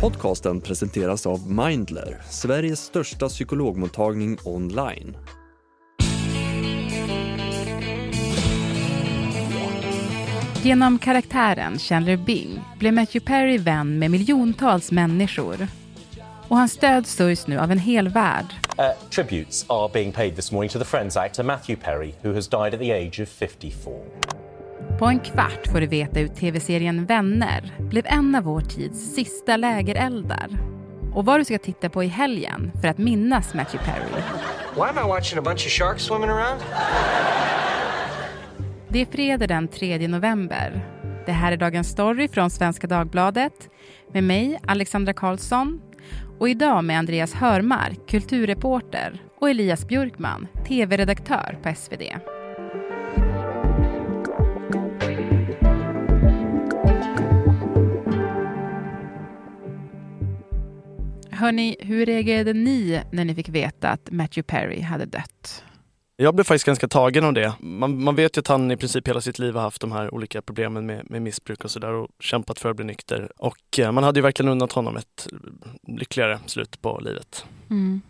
Podcasten presenteras av Mindler, Sveriges största psykologmottagning online. Genom karaktären Chandler Bing blev Matthew Perry vän med miljontals människor. Och hans stöd sörjs nu av en hel värld. Uh, tributes are being paid this morning to the Friends actor Matthew Perry, who has died at the age of 54. På en kvart får du veta hur tv-serien Vänner blev en av vår tids sista lägereldar. Och vad du ska titta på i helgen för att minnas Matthew Perry. Why am I watching a bunch of sharks swimming around? Det är fredag den 3 november. Det här är Dagens Story från Svenska Dagbladet med mig, Alexandra Karlsson och idag med Andreas Hörmark, kulturreporter och Elias Björkman, tv-redaktör på SvD. Hörni, hur reagerade ni när ni fick veta att Matthew Perry hade dött? Jag blev faktiskt ganska tagen av det. Man, man, vet ju att han i princip hela sitt liv har haft de här olika problemen med, med missbruk och sådär och kämpat för att bli nykter. Och eh, man hade ju verkligen unnat honom ett lyckligare slut på livet. Mm.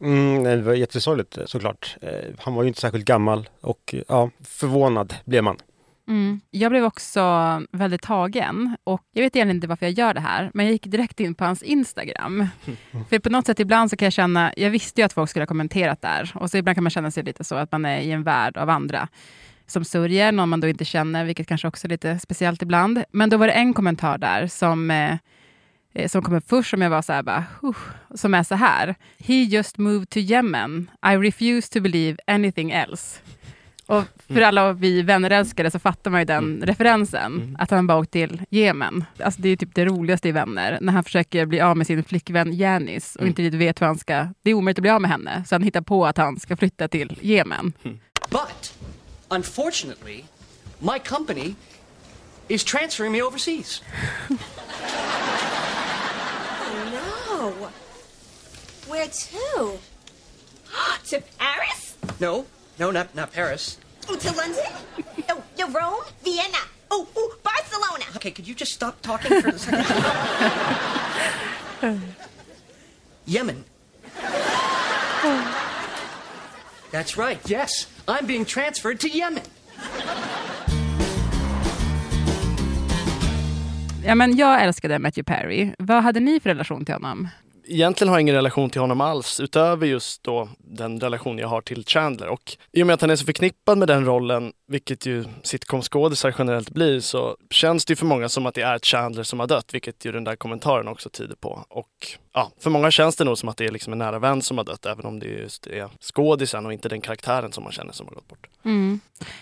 Mm, det var jättesorgligt såklart. Eh, han var ju inte särskilt gammal och ja, förvånad blev man. Mm. Jag blev också väldigt tagen. Och Jag vet egentligen inte varför jag gör det här, men jag gick direkt in på hans Instagram. För på något sätt ibland så kan jag känna, jag visste ju att folk skulle ha kommenterat där. Och så ibland kan man känna sig lite så att man är i en värld av andra som sörjer, någon man då inte känner, vilket kanske också är lite speciellt ibland. Men då var det en kommentar där som eh, eh som kom upp först som jag var så här, bara, uh, som är så här. He just moved to Yemen. I refuse to believe anything else. Och för alla vi vännerälskare så fattar man ju den mm. referensen, mm. att han bara åkt till Jemen. Alltså det är typ det roligaste i Vänner, när han försöker bli av med sin flickvän Janice och mm. inte riktigt vet hur han ska, det är omöjligt att bli av med henne, så han hittar på att han ska flytta till Jemen. Mm. But, unfortunately, my company is transferring me overseas. no! Where to? to Paris? No, no, not, not Paris. Oh, to London? oh, to Rome? Vienna? Oh, oh, Barcelona. Okay, could you just stop talking for a second? Yemen. That's right, yes. I'm being transferred to Yemen. Ja, men jag älskade Matthew Perry. Vad hade ni för relation till honom? Egentligen har jag ingen relation till honom alls utöver just då den relation jag har till Chandler. Och i och med att han är så förknippad med den rollen, vilket ju sitcomskådisar generellt blir, så känns det ju för många som att det är Chandler som har dött, vilket ju den där kommentaren också tyder på. Och ja, för många känns det nog som att det är liksom en nära vän som har dött, även om det just är skådisen och inte den karaktären som man känner som har gått bort. Mm.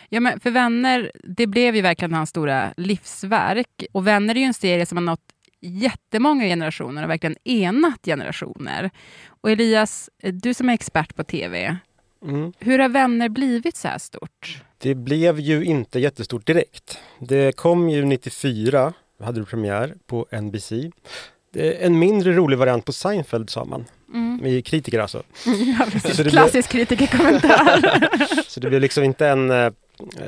Ja, men för Vänner, det blev ju verkligen hans stora livsverk. Och Vänner är ju en serie som har nått jättemånga generationer och verkligen enat generationer. Och Elias, du som är expert på tv, mm. hur har Vänner blivit så här stort? Det blev ju inte jättestort direkt. Det kom ju 94, hade du premiär på NBC. En mindre rolig variant på Seinfeld sa man. Mm. Med kritiker alltså. Ja, Klassisk blev... kritikerkommentar. så det blev liksom inte en eh,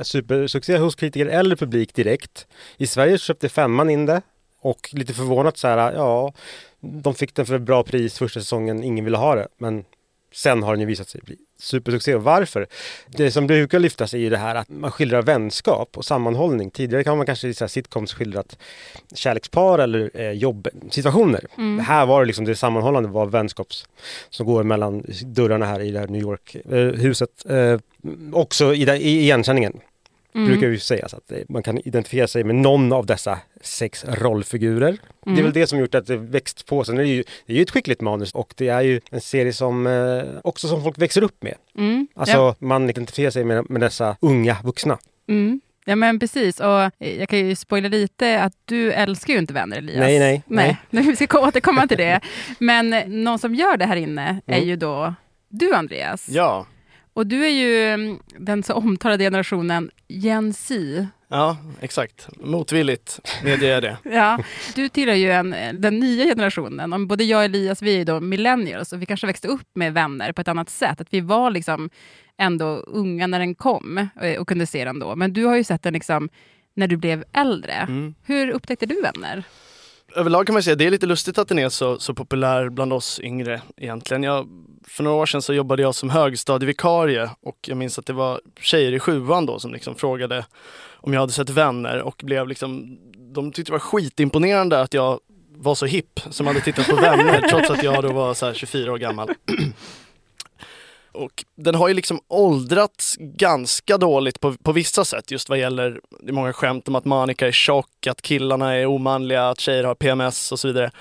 supersuccé hos kritiker eller publik direkt. I Sverige köpte Femman in det och lite förvånat så här, ja, de fick den för bra pris första säsongen, ingen ville ha det. Men sen har den ju visat sig bli supersuccé. Och varför? Det som brukar lyftas är ju det här att man skildrar vänskap och sammanhållning. Tidigare kan man kanske i så här sitcoms skildrat kärlekspar eller eh, jobbsituationer. Mm. Här var det liksom det sammanhållande var vänskaps som går mellan dörrarna här i det här New York-huset. Eh, eh, också i, i igensändningen. Mm. Brukar ju sägas att man kan identifiera sig med någon av dessa sex rollfigurer. Mm. Det är väl mm. det som gjort att det växt på. Sen är det, ju, det är ju ett skickligt manus och det är ju en serie som eh, också som folk växer upp med. Mm. Alltså ja. man identifierar sig med, med dessa unga vuxna. Mm. Ja men precis och jag kan ju spoila lite att du älskar ju inte vänner Elias. Nej, nej. nej. nej. Vi ska återkomma till det. Men någon som gör det här inne är mm. ju då du Andreas. Ja. Och du är ju mm, den så omtalade generationen Gen Z. Ja, exakt. Motvilligt medger jag det. ja, du tillhör ju en, den nya generationen. Både jag och Elias, vi är då millennials och vi kanske växte upp med vänner på ett annat sätt. Att vi var liksom ändå unga när den kom eh, och kunde se den då. Men du har ju sett den liksom när du blev äldre. Mm. Hur upptäckte du vänner? Överlag kan man säga att det är lite lustigt att den är så, så populär bland oss yngre egentligen. Jag, för några år sedan så jobbade jag som högstadievikarie och jag minns att det var tjejer i sjuan då som liksom frågade om jag hade sett Vänner och blev liksom, de tyckte det var skitimponerande att jag var så hipp som hade tittat på Vänner trots att jag då var så här 24 år gammal. Och den har ju liksom åldrats ganska dåligt på, på vissa sätt just vad gäller, det är många skämt om att Monica är tjock, att killarna är omanliga, att tjejer har PMS och så vidare.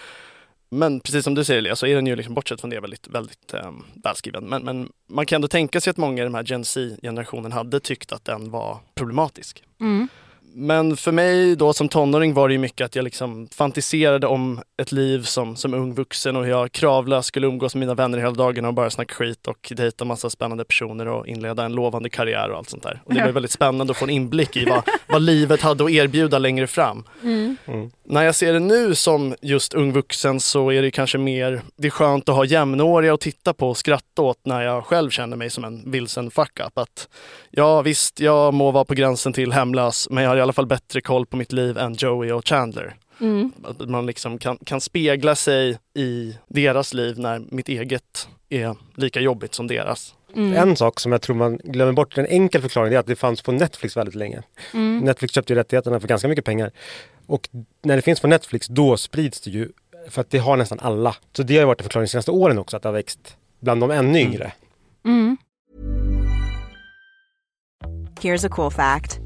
Men precis som du säger Lea, så är den ju liksom, bortsett från det väldigt, väldigt um, välskriven. Men, men man kan ändå tänka sig att många i den här Gen Z-generationen hade tyckt att den var problematisk. Mm. Men för mig då som tonåring var det ju mycket att jag liksom fantiserade om ett liv som, som ung vuxen och hur jag kravlöst skulle umgås med mina vänner hela dagen och bara snacka skit och dejta massa spännande personer och inleda en lovande karriär och allt sånt där. Och det var väldigt spännande att få en inblick i vad, vad livet hade att erbjuda längre fram. Mm. Mm. När jag ser det nu som just ung vuxen så är det kanske mer, det är skönt att ha jämnåriga att titta på och skratta åt när jag själv känner mig som en vilsen fuck-up. Att ja visst, jag må vara på gränsen till hemlös men jag har alla fall bättre koll på mitt liv än Joey och Chandler. Mm. Att man liksom kan, kan spegla sig i deras liv när mitt eget är lika jobbigt som deras. Mm. En sak som jag tror man glömmer bort, en enkel förklaring, är att det fanns på Netflix väldigt länge. Mm. Netflix köpte ju rättigheterna för ganska mycket pengar. Och när det finns på Netflix, då sprids det ju. För att det har nästan alla. Så det har ju varit en förklaring de senaste åren också, att det har växt bland de ännu yngre. Mm. Here's a cool fact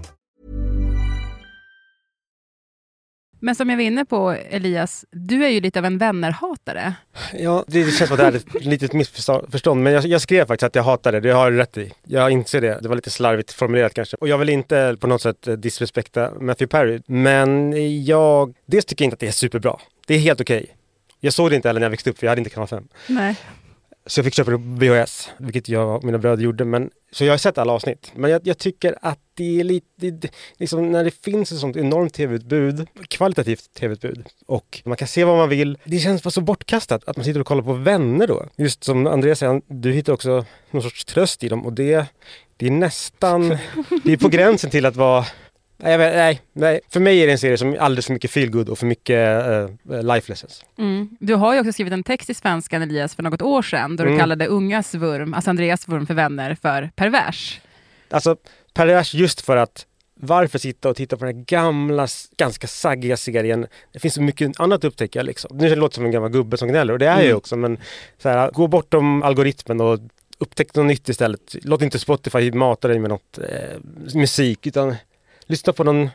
Men som jag var inne på Elias, du är ju lite av en vännerhatare. Ja, det, känns som att det är ett litet missförstånd. Men jag, jag skrev faktiskt att jag hatar det, det har du rätt i. Jag inser det. Det var lite slarvigt formulerat kanske. Och jag vill inte på något sätt eh, disrespekta Matthew Perry. Men jag, dels tycker jag inte att det är superbra. Det är helt okej. Jag såg det inte heller när jag växte upp, för jag hade inte kanal 5. Nej. Så jag fick köpa det på VHS, vilket jag och mina bröder gjorde. Men, så jag har sett alla avsnitt. Men jag, jag tycker att det är lite, det, liksom när det finns ett sånt enormt tv-utbud, kvalitativt tv-utbud, och man kan se vad man vill. Det känns bara så bortkastat att man sitter och kollar på vänner då. Just som Andreas säger, du hittar också någon sorts tröst i dem och det, det är nästan, det är på gränsen till att vara Nej, jag nej, nej, för mig är det en serie som är alldeles för mycket feelgood och för mycket uh, life lessons. Mm. Du har ju också skrivit en text i Svenskan, Elias, för något år sedan, då du Mm. kallade ungas vurm, alltså Andreas vurm för vänner, för pervers. Alltså pervers just för att varför sitta och titta på den här gamla, ganska saggiga serien? Det finns så mycket annat att upptäcka liksom. Nu låter det som en gammal gubbe som gnäller och det är jag Mm. också men så här, gå bortom algoritmen och upptäck något nytt istället. Låt inte Spotify mata dig med något eh, musik utan lyssna på någon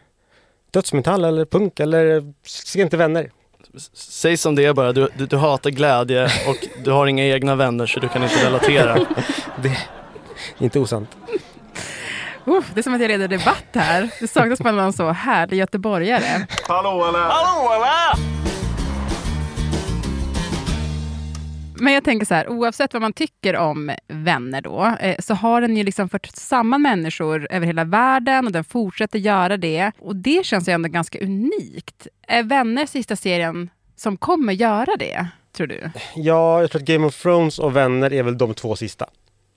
dödsmetall eller punk eller se inte vänner. Säg som det är bara, du, du, du hatar glädje och du har inga egna vänner så du kan inte relatera. Det är inte osant. Uh, det är som att jag leder debatt här. Det saknas bara någon så härlig göteborgare. Men jag tänker så här, oavsett vad man tycker om vänner då, eh, så har den ju liksom fört samman människor över hela världen och den fortsätter göra det. Och det känns ju ändå ganska unikt. Är vänner sista serien som kommer göra det, tror du? Ja, jag tror att Game of Thrones och Vänner är väl de två sista.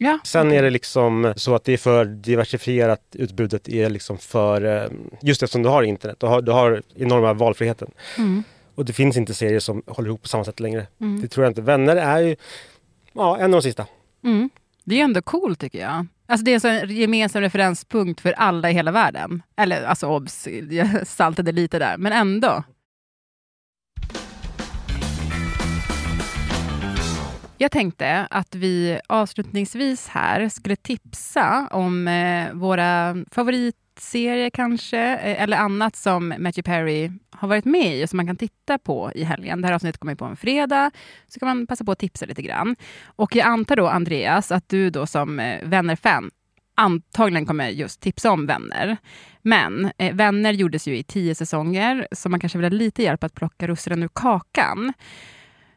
Ja. Sen är det liksom så att det är för diversifierat utbudet är liksom för, eh, just eftersom du har internet, du har, du har enorma valfriheten. Mm. Och det finns inte serier som håller ihop på samma sätt längre. Mm. Det tror jag inte. Vänner är ju, ja, en av de sista. Mm. Det är ändå coolt tycker jag. Alltså det är en gemensam referenspunkt för alla i hela världen. Eller alltså obs, jag saltade lite där, men ändå. Jag tänkte att vi avslutningsvis här skulle tipsa om eh, våra favoritserier kanske, eh, eller annat som Matthew Perry har varit med i och som man kan titta på i helgen. Det här avsnittet kommer på en fredag, så kan man passa på att tipsa lite grann. Och jag antar då, Andreas, att du då som eh, Vänner-fan antagligen kommer just tipsa om Vänner. Men eh, Vänner gjordes ju i tio säsonger, så man kanske vill ha lite hjälp att plocka russinen ur kakan.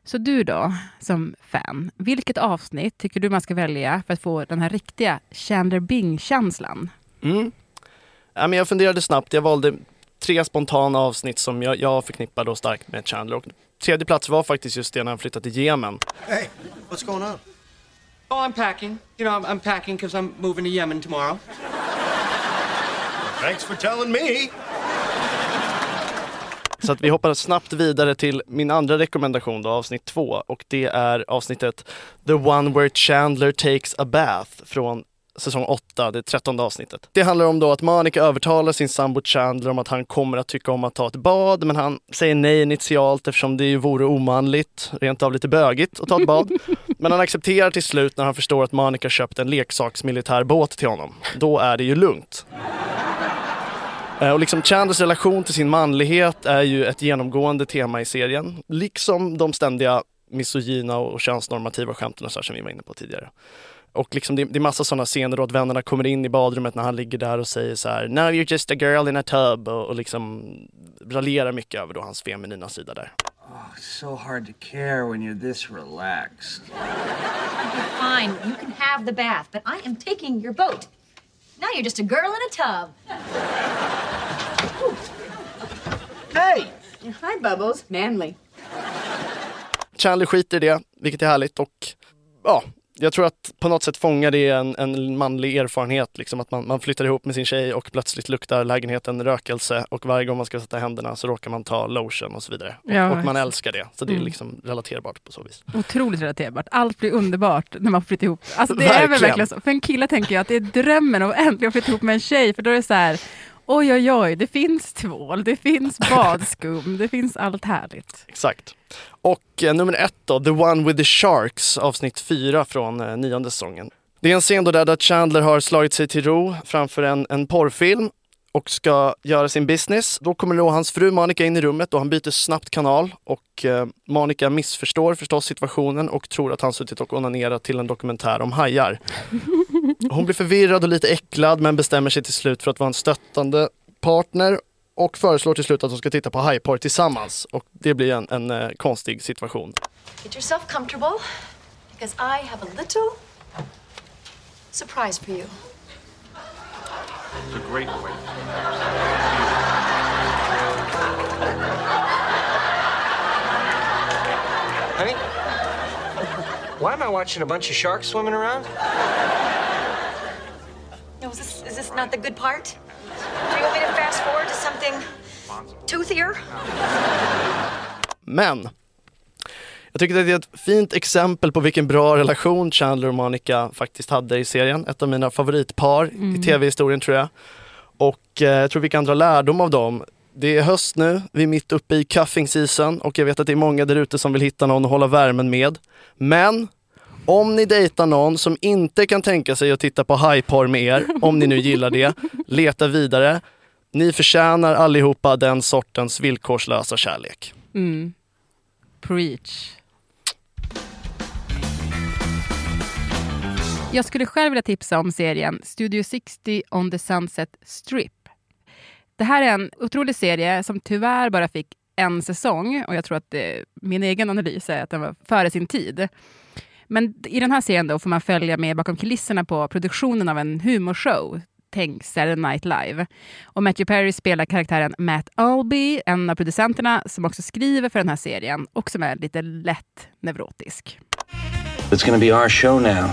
Så du då, som fan, vilket avsnitt tycker du man ska välja för att få den här riktiga Chandler Bing-känslan? Mm. Ja, men jag funderade snabbt. Jag valde tre spontana avsnitt som jag, jag förknippar då starkt med Chandler. Och tredje plats var faktiskt just det när han flyttade till Yemen. Hey, what's going on? Oh, I'm packing. You know, I'm, I'm packing because I'm moving to Yemen tomorrow. Thanks for telling me. Så att vi hoppar snabbt vidare till min andra rekommendation då, avsnitt två. Och det är avsnittet The One Where Chandler Takes a Bath från säsong 8, det trettonde avsnittet. Det handlar om då att Monica övertalar sin sambo Chandler om att han kommer att tycka om att ta ett bad, men han säger nej initialt eftersom det ju vore omanligt, rent av lite bögigt, att ta ett bad. Men han accepterar till slut när han förstår att Monica köpt en leksaksmilitär båt till honom. Då är det ju lugnt. Eh, Och liksom Chandlers relation till sin manlighet är ju ett genomgående tema i serien. Liksom de ständiga misogyna och könsnormativa skämten och så här som vi var inne på tidigare. Och liksom det, det är massa sådana scener då att vännerna kommer in i badrummet när han ligger där och säger så här Now you're just a girl in a tub och, och liksom raljerar mycket över då hans feminina sida där. Oh, it's so hard to care when you're this relaxed. Fine, you can have the bath, but I am taking your boat. Now you're just a girl in a tub. Hey! Hi, Bubbles. Manly. Chandler skiter i det, vilket är härligt och ja, jag tror att på något sätt fångar det en, en manlig erfarenhet, liksom att man, man flyttar ihop med sin tjej och plötsligt luktar lägenheten rökelse och varje gång man ska sätta händerna så råkar man ta lotion och så vidare. Ja, och man älskar det, så det är Mm. liksom relaterbart på så vis. Otroligt relaterbart. Allt blir underbart när man flyttar ihop. Alltså det är väl Verkligen. verkligen så. För en kille tänker jag att det är drömmen att äntligen flytta ihop med en tjej, för då är det så här, oj oj oj, det finns tvål, det finns badskum, det finns allt härligt. Exakt. Och eh, nummer ett då, The One with the Sharks, avsnitt fyra från eh, nionde säsongen. Det är en scen då där Chandler har slagit sig till ro framför en, en porrfilm och ska göra sin business. Då kommer då hans fru Monica in i rummet och han byter snabbt kanal och eh, Monica missförstår förstås situationen och tror att han suttit och onanerat till en dokumentär om hajar. Hon blir förvirrad och lite äcklad men bestämmer sig till slut för att vara en stöttande partner och föreslår till slut att de ska titta på hajporr tillsammans. Och det blir en, en eh, konstig situation. Get yourself comfortable, because I have a little surprise for you. It's a great way. Honey? Why am I watching a bunch of sharks swimming around? No, is this, is this not the good part? Do you want me to fast forward to something toothier? Men jag tycker att det är ett fint exempel på vilken bra relation Chandler och Monica faktiskt hade i serien. Ett av mina favoritpar Mm. i tv-historien tror jag. Och eh, jag tror vi kan dra lärdom av dem. Det är höst nu, vi är mitt uppe i cuffing season och jag vet att det är många där ute som vill hitta någon att hålla värmen med. Men om ni dejtar någon som inte kan tänka sig att titta på hajporr med er, om ni nu gillar det, leta vidare. Ni förtjänar allihopa den sortens villkorslösa kärlek. Mm. Preach. Jag skulle själv vilja tipsa om serien Studio 60 on the Sunset Strip. Det här är en otrolig serie som tyvärr bara fick en säsong och jag tror att det, min egen analys är att den var före sin tid. Men i den här serien då får man följa med bakom kulisserna på produktionen av en humorshow Tänk Saturday Night Live. Och Matthew Perry spelar karaktären Matt Albee, en av producenterna som också skriver för den här serien och som är lite lätt neurotisk. It's to be our show now.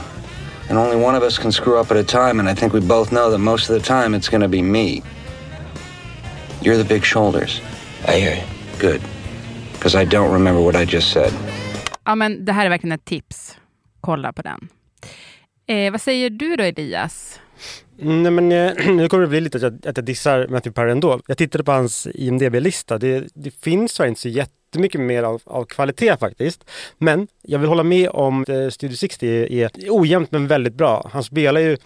And only one of us can screw up at a time, and I think we both know that most of the time it's to be me. You're the big shoulders. I hear you. Good. Because I don't remember what I just said. Ja, men det här är verkligen ett tips. Kolla på den. Eh, vad säger du då, Elias? Mm, nej, men, eh, nu kommer det bli lite att jag, att jag dissar Matthew Perry ändå. Jag tittade på hans IMDB-lista. Det, det finns tyvärr inte så jättemycket mer av, av kvalitet faktiskt. Men jag vill hålla med om att eh, Studio 60 är, är ojämnt men väldigt bra. Han spelar ju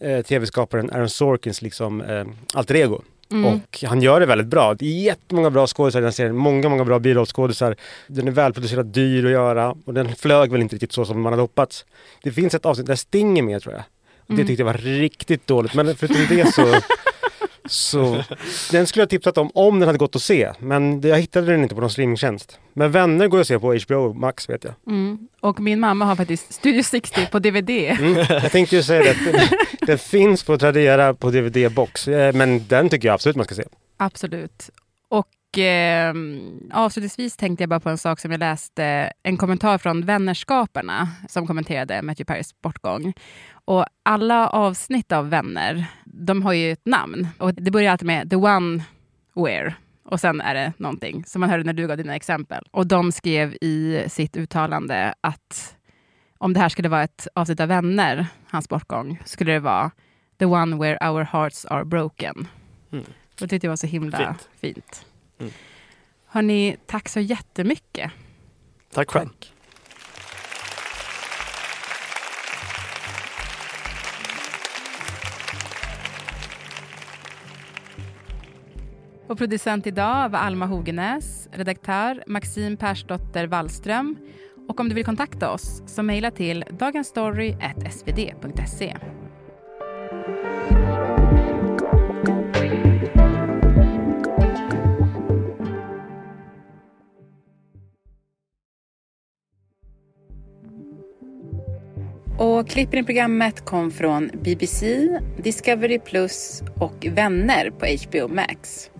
eh, tv-skaparen Aaron Sorkins liksom, eh, alter ego. Mm. Och han gör det väldigt bra. Det är jättemånga bra skådisar i den serien. Många, många bra birollskådisar. Den är välproducerad, dyr att göra och den flög väl inte riktigt så som man hade hoppats. Det finns ett avsnitt där Sting är med tror jag. Och Det Mm. tyckte jag var riktigt dåligt. Men förutom det så Så den skulle jag tipsat om om den hade gått att se. Men jag hittade den inte på någon streamingtjänst. Men Vänner går att se på HBO Max vet jag. Mm. Och min mamma har faktiskt Studio 60 på DVD. Mm. Jag tänkte ju säga det. Den, finns på Tradera på DVD-box. Eh, Men den tycker jag absolut man ska se. Absolut. Och eh, avslutningsvis tänkte jag bara på en sak som jag läste, en kommentar från Vännerskaparna som kommenterade Matthew Perrys bortgång. Och alla avsnitt av Vänner, de har ju ett namn. Och det börjar alltid med the one where. Och sen är det någonting som man hörde när du gav dina exempel. Och de skrev i sitt uttalande att om det här skulle vara ett avsnitt av Vänner, hans bortgång, skulle det vara the one where our hearts are broken. Mm. Det tyckte jag var så himla fint. Fint. Mm. Hörni, tack så jättemycket. Tack själv. Och producent idag var Alma Hogenäs, redaktör Maxim Persdotter Wallström. Och om du vill kontakta oss så mejla till dagensstory.svd.se. Och klippen i programmet kom från BBC, Discovery Plus och Vänner på HBO Max.